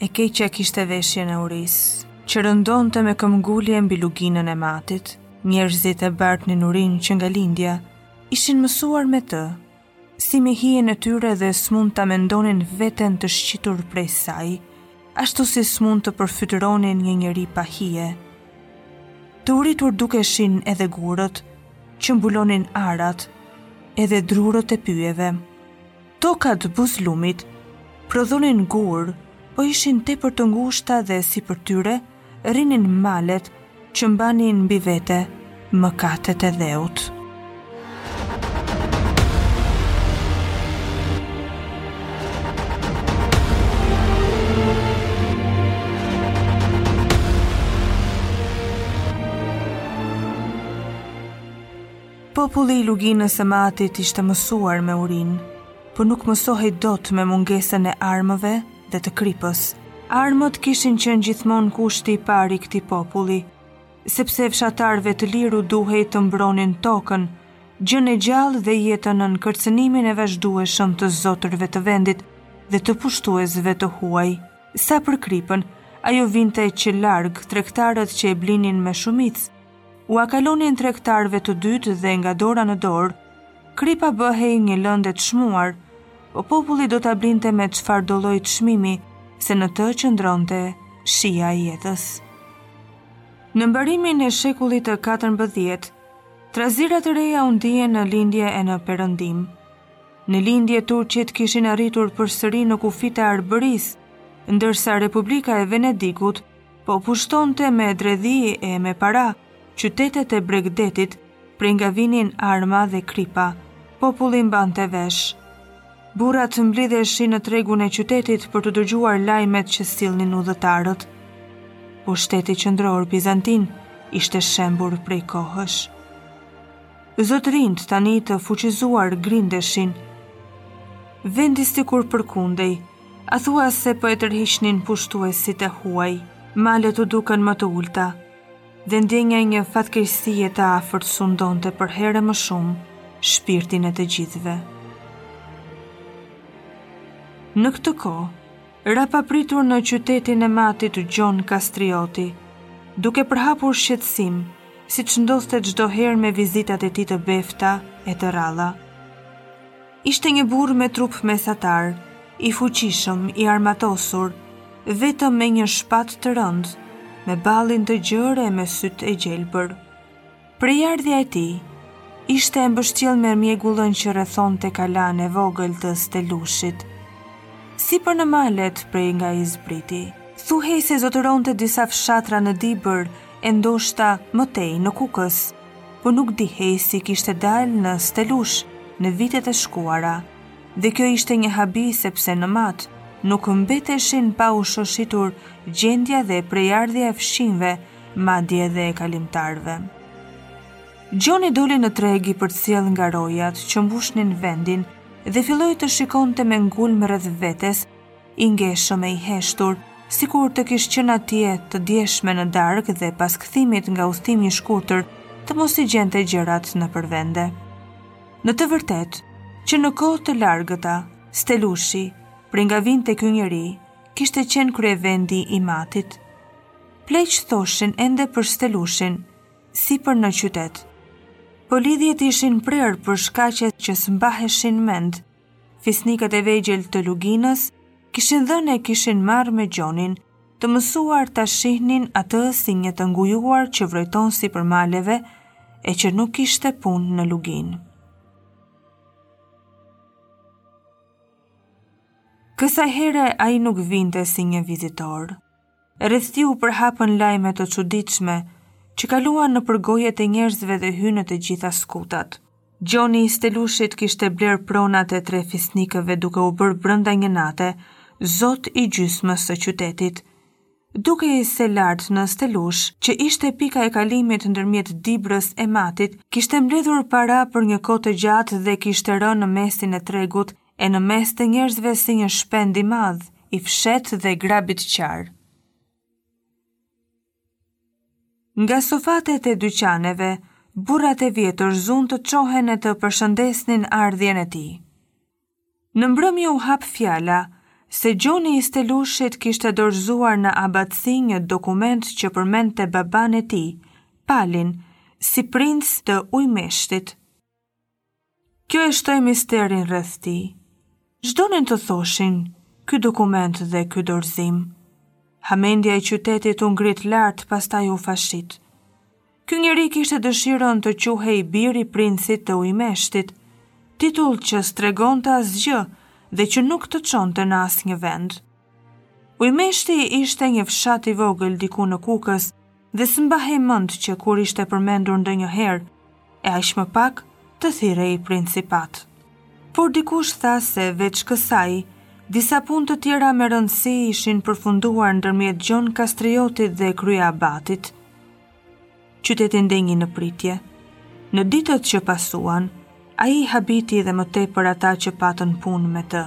E keqja kishte veshjen e urisë, që rëndonte me këmbëngulje mbi luginën e Matit. Njerëzit e bartnin urinë që nga lindja, ishin mësuar me të, si me hijen e tyre dhe s'mund ta mendonin veten të shqitur prej saj, ashtu si s'mund të përfytyronin një njeri pa hije. Të uritur dukeshin edhe gurët, që mbulonin arat edhe drurët e pyjeve. Tokat buzë lumit prodhonin gurë, po ishin tepër të ngushta dhe sipër tyre, rrinin malet që mbanin mbi vete mëkatet e dheut. Populli i luginës së Matit ishte mësuar me urinë, por nuk mësohej dot me mungesën e armëve dhe të kripës. Armët kishin qenë gjithmonë kushti i parë i këtij populli, sepse fshatarëve të lirë u duhej të mbronin tokën, gjënë e gjallë dhe jetën nën kërcënimin e vazhdueshëm të zotërve të vendit dhe të pushtuesve të huaj. Sa për kripën, ajo vinte që larg, tregtarët që e blinin me shumicë, Ua kalonin tregtarëve të dytë dhe nga dora në dorë, kripa bëhej një lëndë e çmuar, po populli do ta blinte me çfarëdo lloj çmimi, se në të qëndronte shija e jetës. Në mbarimin e shekullit të 14, trazira të reja u ndjenë në lindje e në perëndim. Në lindje turqit kishin arritur përsëri në kufijtë e Arbërisë, ndërsa Republika e Venedikut Po pushtonte me dredhi e me para, qytetet e bregdetit, prej nga vinin arma dhe kripa, populli mbante vesh. Burrat mblidheshin në tregun e qytetit për të dëgjuar lajmet që sillnin udhëtarët. Po shteti qëndror bizantin ishte shembur prej kohësh. Zotërinjtë tani të fuqizuar grindeshin. Vendi sikur përkundej, A thua se po e tërhiqnin pushtuesit e huaj? Malet u dukën më të ulta dhe ndjenja e një fatkeqësie të afërt sundonte përherë e më shumë shpirtin e të gjithëve. Në këtë kohë, ra papritur në qytetin e Matit Gjon Kastrioti, duke përhapur shqetësim, siç ndodhte çdo herë me vizitat e tij të befta e të rralla. Ishte një burrë me trup mesatar, i fuqishëm, i armatosur, vetëm me një shpatë të rëndë, me ballin të gjerë e me sytë e gjelbër. Prejardhja e tij ishte e mbështjellë me mjegullën që rrethonte kalanë e vogël të Stelushit. Si për në malet prej nga zbriti. Thuhej se zotëronte disa fshatra në Dibër e ndoshta më tej në Kukës. po nuk dihej si kishte dalë në Stelush në vitet e shkuara, dhe kjo ishte një habi sepse në Mat nuk mbeteshin pa u shoshitur gjendja dhe prejardhja e fqinjve, madje edhe e kalimtarëve. Gjoni doli në treg i përcjellë nga rojat që mbushnin vendin dhe filloi të shikonte me ngulm rreth vetes i ngeshëm e i heshtur, sikur të kish qenë atje të djeshme në darkë dhe pas kthimit nga udhëtimi i shkurtër, të mos i gjente gjërat nëpër vende. Në të vërtetë, që në kohë të largëta, Stelushi, prej nga vinte ky njeri, kishte qenë kryevendi i Matit. Pleq thoshin ende për Stelushin, si për një qytet. Po lidhjet ishin prerë për shkaqe që s'mbaheshin mend, Fisnikët e vegjël të luginës kishin dhënë e s'kishin marrë me Gjonin, të mësuar ta shihnin atë si një të ngujuar që vrojton sipër maleve e që nuk kishte punë në luginë. Kësaj here ai nuk vinte si një vizitor, Rreth tij u përhapën lajme të çuditshme, që kaluan nëpër gojët e njerëzve dhe hynë në të gjitha skutat. Gjoni i Stelushit kishte blerë pronat e tre fisnikëve duke u bërë brenda një nate, zot i gjysmës së qytetit. Dukej se lart në Stelush, që ishte pika e kalimit ndërmjet Dibrës e Matit, kishte mbledhur para për një kohë të gjatë dhe kishte rënë në mesin e tregut e në mes të njerëzve si një shpend i madh, i fshehtë dhe grabitqar. Nga sofatet e dyqaneve, burrat e vjetër zunë të çohen e të përshëndesnin ardhjen e tij. Në mbrëmje u hap fjala se Gjoni i Stelushit kishte dorëzuar në abatësi një dokument që përmendte babanë e tij, Palin, si princ të Ujmeshtit. Kjo e shtoi misterin rreth tij. Ç'donin të thoshin ky dokument dhe ky dorëzim? Hamendja e qytetit u ngrit lart, pastaj u fashit. Ky njeri kishte dëshirën të quhej bir i princit të Ujmeshtit, titull që s'tregonte asgjë dhe që nuk të çonte në asnjë vend. Ujmeshti ishte një fshat i vogël diku në Kukës, dhe s'mbahej mend që kur ishte përmendur ndonjëherë, e aq më pak të thirrej principat. Por dikush tha se veç kësaj, disa punë të tjera me rëndësi ishin përfunduar ndërmjet Gjon Kastriotit dhe Kryeabatit. Qyteti ndenji në pritje. Në ditët që pasuan, ai i habiti dhe më tepër ata që patën punë me të.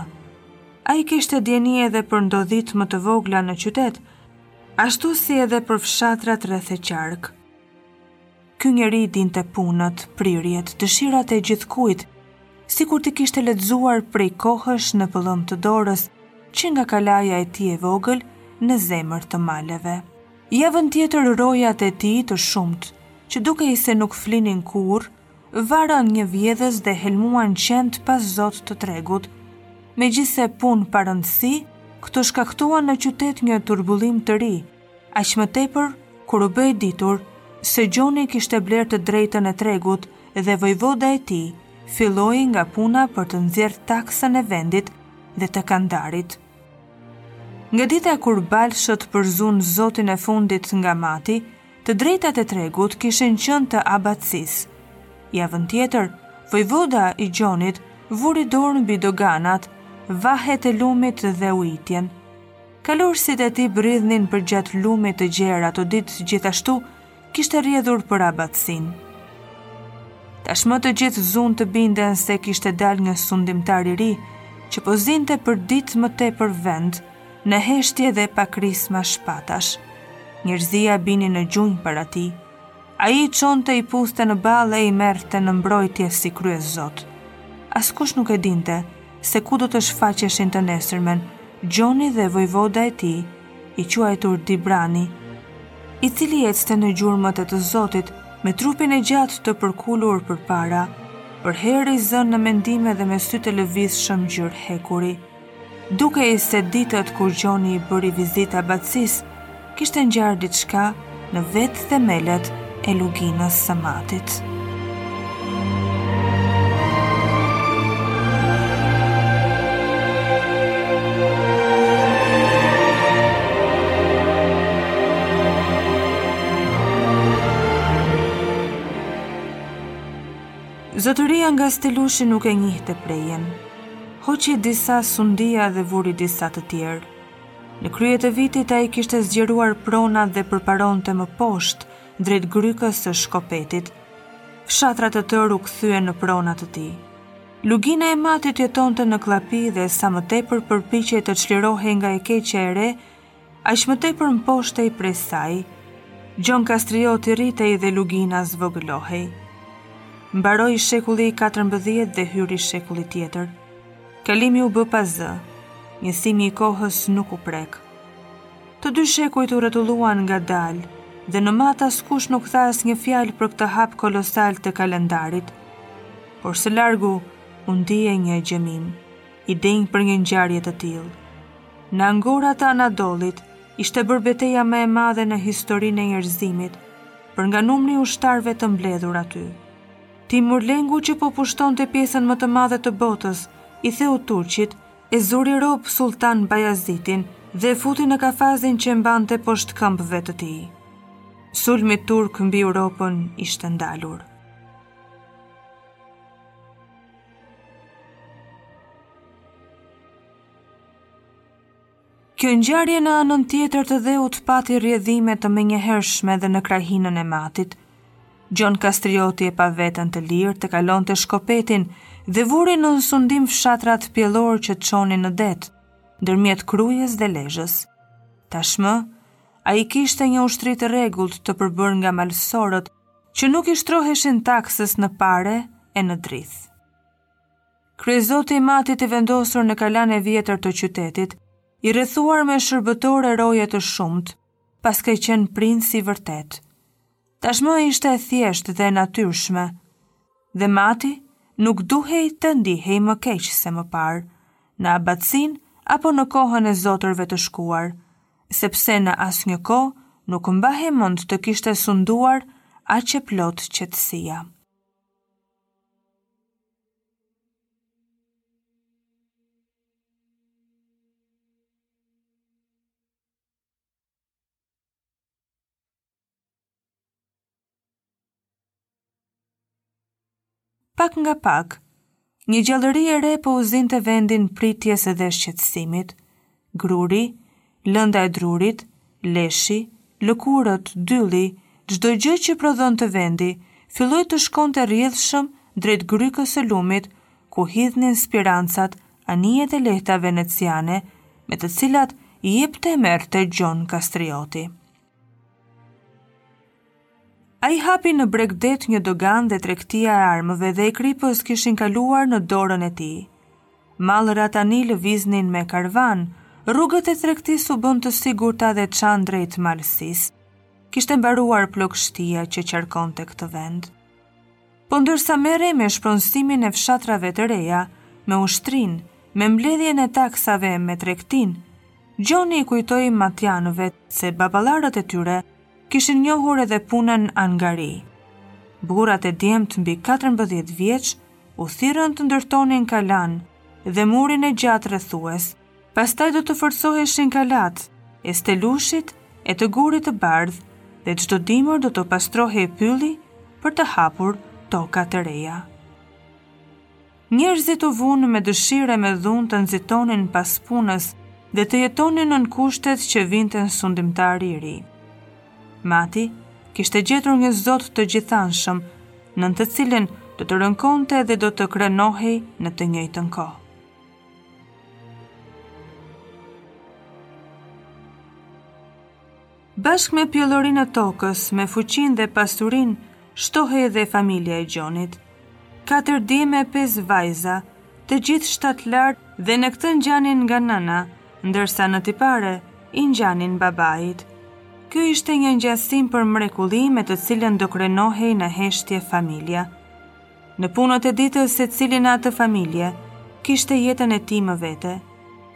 Ai kishte dijeni edhe për ndodhitë më të vogla në qytet, Ashtu si edhe për fshatrat rreth e qark. Ky njeri dinte punët, prirjet, dëshirat e gjithkujt, sikur t'i kishte lexuar prej kohësh në pëllëmbë të dorës, që nga kalaja e tij e vogël në zemër të maleve. Javën tjetër rojat e tij të shumtë, që dukej se nuk flinin kurrë, Varën një vjedhës dhe helmuan qentë pa zot të tregut. Megjithëse punë pa rëndësi, këto shkaktuan në qytet një turbullim të ri, aq më tepër kur u bë e ditur se Gjoni kishte blerë të drejtën e tregut dhe vojvoda e tij filloi nga puna për të nxjerrë taksën e vendit dhe të kandarit. Nga dita kur Balshët përzunë zotin e fundit nga Mati, Të drejtat e tregut kishin qenë të abatësisë. Javën tjetër, vojvoda i Gjonit vuri dorë mbi doganat, vahet e lumit dhe ujitjen. Kalorësit e tij bridhnin përgjatë lumit që gjer ato ditë gjithashtu kishte rrjedhur për abatësinë. Tashmë të gjithë zunë të binden se kishte dalë një sundimtar i ri, që po zinte për ditë më tepër vend, Në heshtje dhe pa krisma shpatash. Njerëzia binin në gjunjë para tij. Ai i çonte, i puthte në ballë e i merrte në mbrojtje si kryezot. Askush nuk e dinte se ku do të shfaqeshin të nesërmen, Gjoni dhe vojvoda i tij, i quajtur Dibrani, i cili ecte në gjurmët e të zotit me trupin e gjatë të përkulur përpara, përherë i zënë në mendime dhe me sytë e lëvizshëm ngjyrë hekuri. Dukej se ditën kur Gjoni i bëri vizitë abatësisë, kishte ngjarë diçka në vetë themelet e luginës së Matit. Zotëria nga Stelushi nuk e njihte prehjen, Hoqi disa sundija dhe vuri disa të tjerë. Në krye të vitit ai kishte zgjeruar pronat dhe përparonte më poshtë, drejt grykës së Shkopetit. Fshatra të tërë u kthyen në prona të tij. Lugina e Matit jetonte në kllapi dhe sa më tepër përpiqej të çlirohej nga e keqja e re, Aq më tepër mposhtej prej saj, Gjon Kastrioti rritej dhe Lugina zvogëlohej. Mbaroi shekulli i 14 dhe hyri shekulli tjetër. Kalimi u bë pa zë, njësimi i kohës nuk u prek. Të dy shekujt u rrotulluan ngadalë, dhe në Mat askush nuk tha asnjë fjalë për këtë hap kolosal të kalendarit. Por së largu, u ndie një gjemim, i denjë për një ngjarje të tillë. Në Angora të Anadollit, ishte bërë beteja më e madhe në historinë e njerëzimit, për nga numri i ushtarëve të mbledhur aty. Timur Lengu që po pushtonte pjesën më të madhe të botës, i theu turqit, e zuri rob Sulltan Bajazitin dhe e futi në kafazin që e mbante poshtë këmbëve të tij. Sulmi turk mbi Europën ishte ndalur. Kjo ngjarje në anën tjetër të dheut pati rrjedhime të menjëhershme dhe në krahinën e Matit. Gjon Kastrioti e pa veten të lirë të kalonte Shkopetin dhe vuri nën sundim fshatrat pjellorë që çonin në det, ndërmjet Krujës dhe Lezhës. Tashmë, ai kishte një ushtri të rregullt të përbërë nga malësorët që nuk i shtroheshin taksës në pare e në drithë. Kryezoti i Matit i vendosur në kalanë e vjetër të qytetit, i rrethuar me shërbëtorë e roje të shumtë, paske qenë princ i vërtetë. Tashmë ishte e thjeshtë dhe e natyrshme. Dhe Mati nuk duhej të ndihej më keq se më parë, në abatësinë apo në kohën e zotërve të shkuar, sepse në asnjë kohë nuk mbahej mend të kishte sunduar aq e plotë qetësia. pak nga pak, një gjallëri e re po ua zinte vendin pritjes dhe shqetësimit. gruri, lënda e drurit, leshi, lëkurët, dylli, çdo gjë që prodhonte vendi, filloi të shkonte rrjedhshëm drejt grykës së lumit, ku hidhnin spirancat, anijet e lehta veneciane, me të cilat jepte e merrte Gjon Kastrioti. Ai hapi në bregdet një doganë dhe tregtia e armëve dhe e kripës kishin kaluar në dorën e tij. Mallra tani lëviznin me karvan, rrugët e tregtisë u bënë të sigurta dhe çanë drejt Malësisë. Kishte mbaruar plogështia që qarkonte këtë vend. Po ndërsa merrej me shpronësimin e fshatrave të reja, me ushtrinë, me mbledhjen e taksave, me tregtinë, Gjoni i kujtoi matjanëve se baballarët e tyre kishin njohur edhe punën angari. Burrat e djemtë mbi 14 vjeç u thirrën të ndërtonin kalanë dhe murin e gjatë rrethues, Pastaj do të forcoheshin kalatë e Stelushit e të Gurit të Bardhë dhe çdo dimër do të pastrohej pylli për të hapur toka të reja. Njerëzit u vunë me dëshirë e me dhunë të nxitonin pas punës dhe të jetonin nën kushtet që vinte sundimtari i ri. Mati kishte gjetur një zot të gjithanshëm, nën të cilin do të rënkonte dhe do të krenohej në të njëjtën kohë. Bashkë me pjellorinë e tokës, me fuqinë dhe pasurinë, shtohej edhe familja e Gjonit. Katër djem e pesë vajza, të gjithë shtatlartë dhe në këtë ngjanin nga nëna, ndërsa në tipare i ngjanin babait. Kjo ishte një ngjasim për mrekulli, me të cilën do krenohej në heshtje familja. Në punët e ditës secili në atë familje, kishte jetën e tij më vete.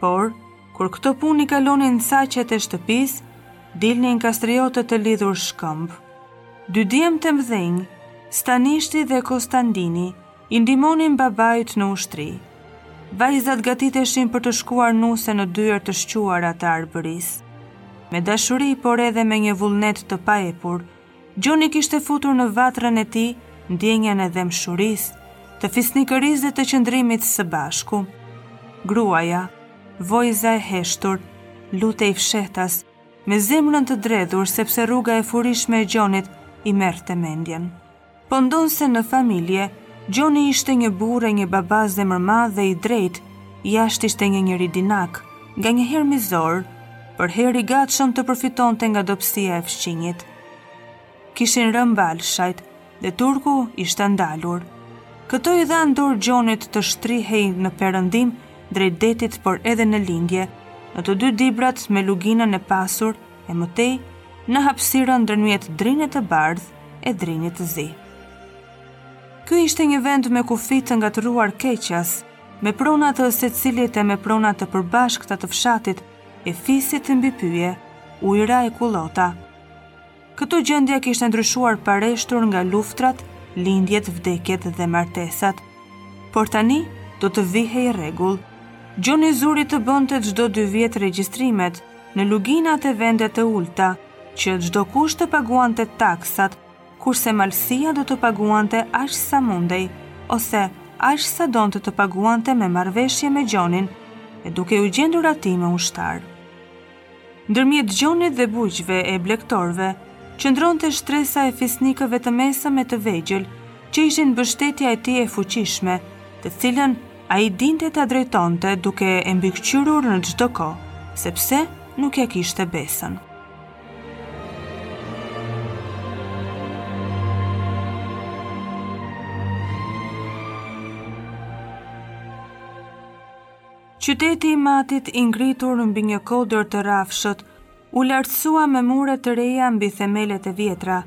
Por, kur këto punë i kalonin caqet e shtëpisë, dilnin Kastriotët të lidhur shkëmb. Dy djemtë e mëdhenj, Stanishti dhe Kostandini, i ndihmonin babait në ushtri. Vajzat gatiteshin për të shkuar nuse në dyer të shquara të Arbërisë. Me dashuri, por edhe me një vullnet të paepur, Gjoni kishte futur në vatrën e tij ndjenjën e dhembshurisë, të fisnikërisë dhe të qëndrimit së bashku. Gruaja, Vojza e heshtur, lutej fshehtas, me zemrën të dredhur sepse rruga e furishme e Gjonit i merrte mendjen. Po ndonëse në familje, Gjoni ishte një burrë e një baba zemërmadh e i drejtë, jashtë ishte një njeri dinak, nganjëherë mizor, përherë i gatshëm të përfitonte nga dobësia e fshqinjit. Kishin rënë Balshajt dhe turku ishte ndalur. Këto i dhanë dorë Gjonit të shtrihej në perëndim drejt detit por edhe në lindje, në të dy Dibrat me luginën e pasur e më tej në hapësirën ndërmjet Drinit të Bardhë e Drinit të Zi. Ky ishte një vend me kufij të ngatërruar keqas, me prona të secilit e me prona të përbashkëta të fshatit e fisit mbi pyje, ujëra e kullota. Këtu gjendja kishte ndryshuar pareshtur nga luftërat, lindjet, vdekjet dhe martesat. Por tani do të vihej rregull. Gjoni zuri të bënte çdo dy vjet regjistrimet, në luginat e vendet e ulëta, që çdokush të paguante taksat, kurse malësia do të paguante aq sa mundej, ose aq sa donte të paguante me marrëveshje me Gjonin, e duke u gjendur atij me ushtarë. Ndërmjet Gjonit dhe bujqve e blegtorëve, qëndronte shtresa e fisnikëve të mesëm e të vegjël, që ishin mbështetja e tij e fuqishme, të cilën Ai dinte ta drejtonte duke e mbikëqyrur në çdo kohë, sepse nuk ia kishte besën. Qyteti i Matit i ngritur mbi një kodër të rrafshët, u lartësua me mure të reja mbi themelet e vjetra,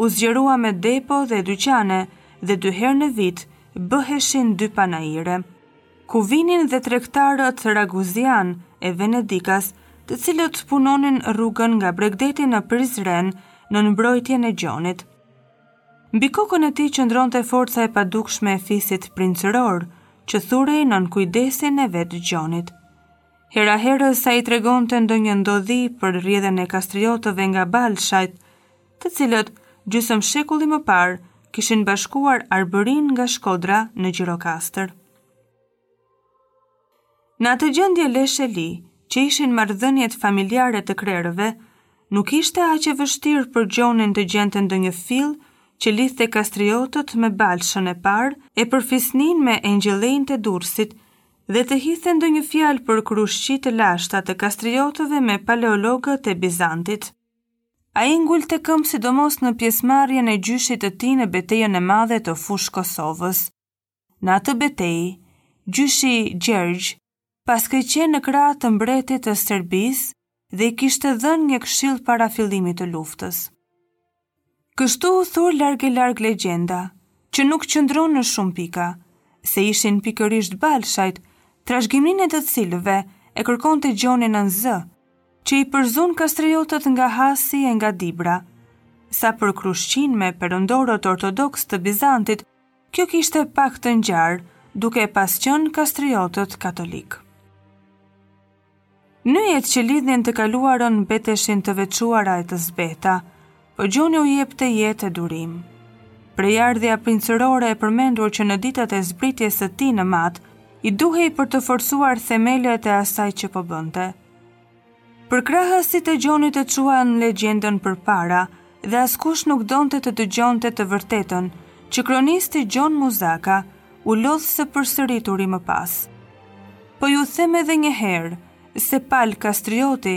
u zgjerua me depo dhe dyqane dhe dy herë në vit bëheshin dy panaire, ku vinin dhe tregtarët raguzianë e venedikas, të cilët punonin rrugën nga bregdeti në Prizren nën mbrojtjen e Gjonit. Mbi kokën e tij qëndronte forca e padukshme e fisit princëror, që thurej nën kujdesin e vetë Gjonit. Hera-herës ai tregonte ndonjë ndodhi për rrjedhën e Kastriotëve nga Balshajt, të cilët gjysmë shekulli më parë kishin bashkuar Arbërinë nga Shkodra në Gjirokastër. Në atë gjendje lesh e li, që ishin marrëdhëniet familjare të krerëve, nuk ishte aq e vështirë për Gjonin të gjente ndonjë fill që lidhte Kastriotët me Balshën e parë e për fisninë me Engjëllin e Durrësit dhe të hidhte ndonjë fjalë për krushqi të lashta të Kastriotëve me Paleologët e Bizantit. Ai ngulte këmbë sidomos në pjesëmarrjen e gjyshit të tij në betejën e madhe të Fushë Kosovës. Në atë betejë, gjyshi Gjergj, paskej qenë në krah të mbretit të Serbisë dhe i kishte dhënë një këshillë para fillimit të luftës. Kështu u thur larg e larg legjenda, që nuk qëndron në shumë pika, se ishin pikërisht Balshajt, trashëgiminë e të cilëve e kërkonte Gjoni nën zë, që i përzunë Kastriotët nga Hasi e nga Dibra. Sa për krushqinë me perandorët ortodoksë të Bizantit, kjo kishte pak të ngjarë, duke pas qenë Kastriotët katolikë. Nyjet që lidhnin të kaluarën mbeteshin të veçuara e të zbehta, Po gjoni u jepte jetë e durim. Prejardhja princërore e përmendur që në ditët e zbritjes së tij në Mat, i duhej për të forcuar themelet e asaj që po bënte. Përkrahësit e Gjonit e çuan legjendën përpara dhe askush nuk donte të dëgjonte të vërtetën që kronisti Gjon Muzaka u lodh së përsërituri më pas. Po ju them edhe një herë se Pal Kastrioti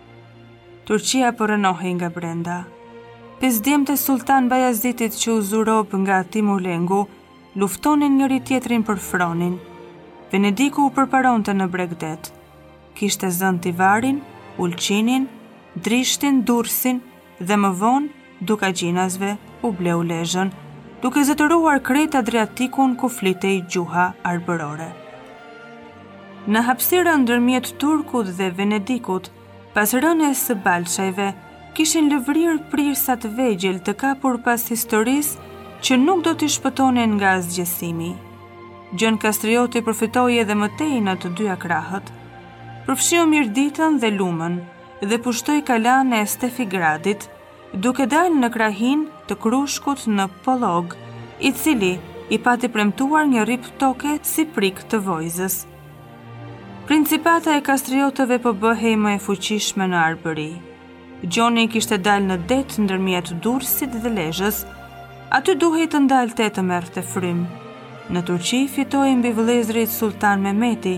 Turqia po rrënohej nga brenda. Pesë djemtë e Sulltan Bajazitit që u zu rob nga Timur Lengu, luftonin njëri-tjetrin për fronin. Venediku përparonte në bregdet. Kishte zënë Tivarin, Ulqinin, Drishtin, Durrësin, dhe më vonë Dukagjinasve u bleu Lezhën, duke zotëruar krejt Adriatikun ku flitej gjuha arbërore. Në hapësirën ndërmjet Turkut dhe Venedikut, pas rënies së Balshajve, kishin lëvrirë prijësa të vegjël të kapur pas historisë që nuk do t'i shpëtonin nga asgjësimi. Gjon Kastrioti përfitoi edhe më tej në të dyja krahët. Përfshiu Mirditën dhe Lumën, dhe pushtoi kalanë e Stefigradit, duke dalë në krahinë të krushkut në Pollog, i cili i pati premtuar një rrip toke si prikë të Vojzës. Principata e Kastriotëve po bëhej më e fuqishme në Arbëri. Gjoni kishte dalë në det ndërmjet Durrësit dhe Lezhës. Aty duhej të ndalte, të merrte frymë. Në Turqi fitoi mbi vëllezërit Sulltan Mehmeti,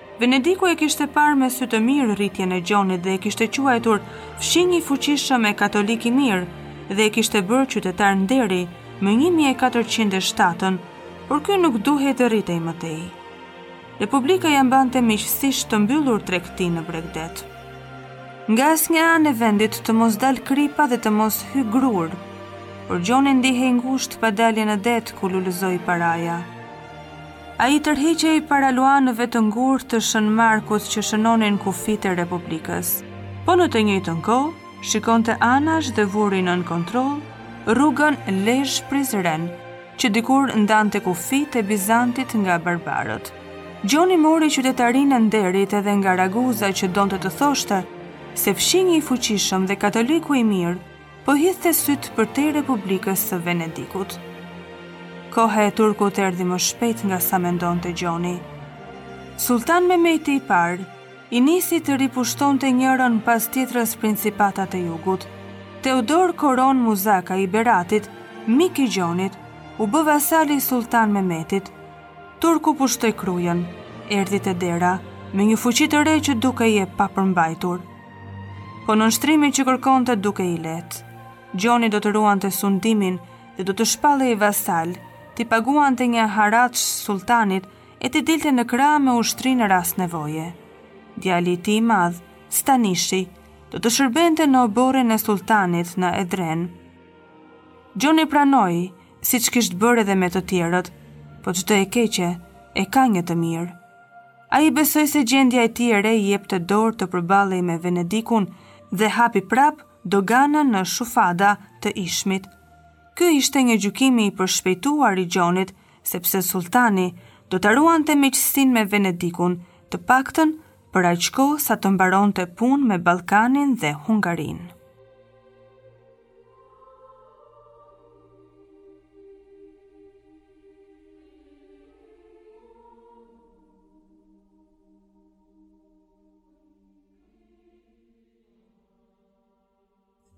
Venediku e kishte parë me sy të mirë rritjen e Gjonit dhe e kishte quajtur fqinj i fuqishëm e katolik i mirë dhe e kishte bërë qytetar nderi më një mijë e katërqind e shtatën, por ky nuk duhej të rritej më tej. Republika ia mbante miqësisht të mbyllur tregtinë në bregdet. Nga asnjë anë e vendit të mos dalë kripa dhe të mos hyjë gruri, por Gjoni ndihej ngushtë pa dalje në det ku lulëzon paraja. Ai tërhiqej para luanëve të ngurtë të Shën Markos që shënonin kufijtë e Republikës. Po në të njëjtën kohë, shikonte anash dhe vuri nën kontroll rrugën Lezhë-Prizren, që dikur ndante kufijtë e Bizantit nga barbarët. Gjoni mori qytetarinë e nderit edhe nga Raguza që donte të thoshte se fqinji i fuqishëm dhe katoliku i mirë po hidhte sytë përtej Republikës së Venedikut. Koha e turkut erdhi më shpejt nga sa mendonte Gjoni. Sulltan Mehmeti i Parë nisi të ripushtonte njërën pas tjetrës principatat e jugut. Teodor Koron Muzaka i Beratit, mik i Gjonit, u bë vasal i Sulltan Mehmetit. Turku pushtoi Krujën, erdhi te dera me një fuqi të re që dukej e papërmbajtur. Po nënshtrimi që kërkonte dukej i lehtë, Gjoni do të ruante sundimin dhe do të shpallej vasal, t'i paguante një haraç sulltanit e t'i dilte në krah me ushtri në rast nevoje. Djali i tij i madh, Stanishi, do të shërbente në oborrin e sulltanit në Edrene. Gjoni pranoi, siç kishte bërë edhe me të tjerët, po çdo e keqe e ka një të mirë. Ai besoi se gjendja e tij e re i jepte dorë të përballej me Venedikun dhe hapi prapë doganën në Shufada të Ishmit. Ky ishte një gjykim i përshpejtuar i Gjonit, sepse sulltani do ta ruante miqësinë me Venedikun, të paktën për aq kohë sa të mbaronte punë me Ballkanin dhe Hungarinë.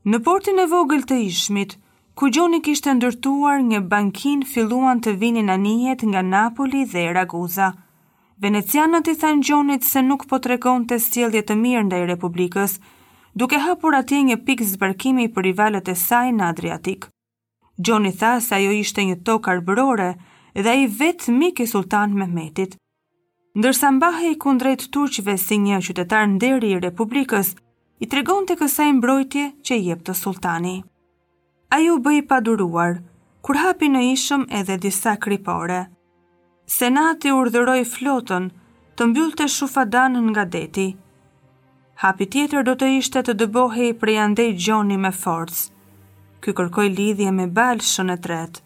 Në portin e vogël të Ishmit, ku Gjoni kishte ndërtuar një bankinë, filluan të vinin anijet nga Napoli dhe Raguza. Venecianët i thanë Gjonit se nuk po tregonte sjellje të mirë ndaj Republikës, duke hapur atje një pikë zbarkimi për rivalët e saj në Adriatik. Gjoni tha se ajo ishte një tokë arbërore dhe ai vetë mik i sulltan Mehmetit. Ndërsa mbahej kundrejt turqve si një qytetar nderi i republikës, i tregonte kësaj mbrojtjen që i jepte sulltani. Ai u bë i paduruar, kur hapi në Ishëm edhe disa kripore. Senati urdhëroi flotën të mbyllte Shufadan nga deti. Hapi tjetër do të ishte të dëbohej prej andej Gjoni me forcë. Ky kërkoi lidhje me Balshën e tretë,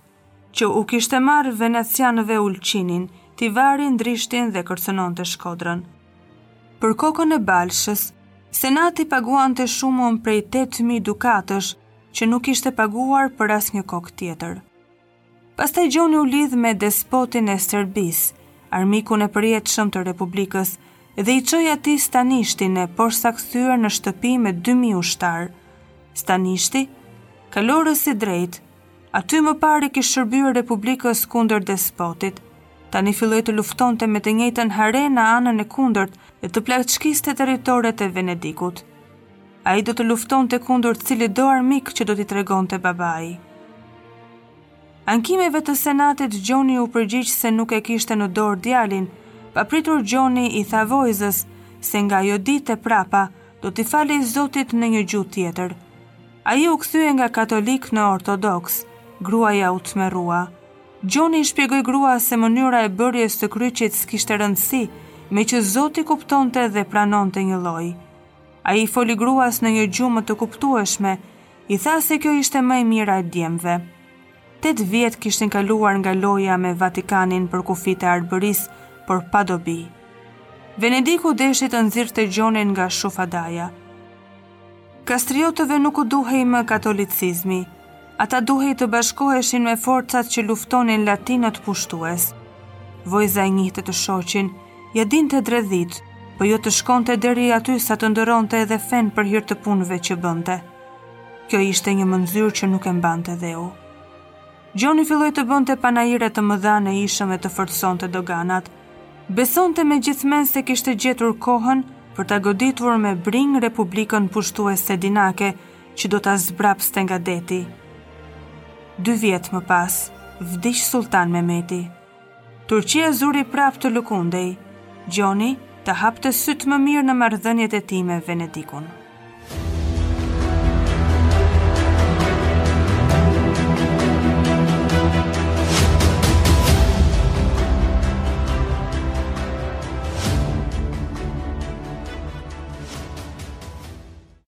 që u kishte marrë venecianëve Ulqinin, Tivarin, Drishtin dhe kërcënonte Shkodrën. Për kokën e Balshës, Senati paguante shumën prej tetë mijë dukatësh që nuk ishte paguar për asnjë kokë tjetër. Pastaj Gjoni u lidh me despotin e Serbisë, armikun e përjetshëm të Republikës, dhe i çoi atij Stanishtin e porsakthyer në shtëpi me 2000 ushtarë. Stanishti, kalorës i drejtë, aty më parë i kish shërbyer Republikës kundër despotit. Tani filloi të luftonte me të njëjtën hare në anën e kundërt dhe të plaçkiste territoret e Venedikut. Ai do të luftonte kundër cilitdo armik që do t'i tregonte babai. Ankimeve të senatit, Gjoni u përgjigj se nuk e kishte në dorë djalin. Papritur Gjoni i tha Vojsës se nga ajo ditë e prapa do t'i falej Zotit në një gjuhë tjetër. Ai u kthye nga katolik në ortodoks, gruaja u tmerrua. Gjoni i shpjegoi gruas se mënyra e bërjes së kryqit s'kishte rëndësi, meqë Zoti kuptonte dhe pranonte njëlloj. Ai i foli gruas në një gjuhë më të kuptueshme, i tha se kjo ishte më e mira e djemve. Tetë vjet kishin kaluar nga loja me Vatikanin për kufijtë e Arbërisë, por pa dobi. Venediku deshi të nxirrte Gjonin nga Shufadaja. Kastriotëve nuk u duhej më katolicizmi, Ata duhej të bashkoheshin me forcat që luftonin latinët pushtues. Vojza e njihte të shoqin, ia dinte dredhitë, po jo të shkonte deri aty sa të ndërronte edhe fenë për hir të punëve që bënte. Kjo ishte një mënxyrë që nuk e mbante dheu. Gjoni filloi të bënte panaire të mëdha në Ishëm e të forconte doganat. Besonte me gjithë mend se kishte gjetur kohën për ta goditur në brinjë Republikën pushtuese dinake, që do ta zbrapste nga deti. Dy vjet më pas, vdiq Sulltan Mehmeti. Turqia zuri prapë të lëkundej, Gjoni të hapte sytë më mirë në marrëdhëniet e tij me Venedikun.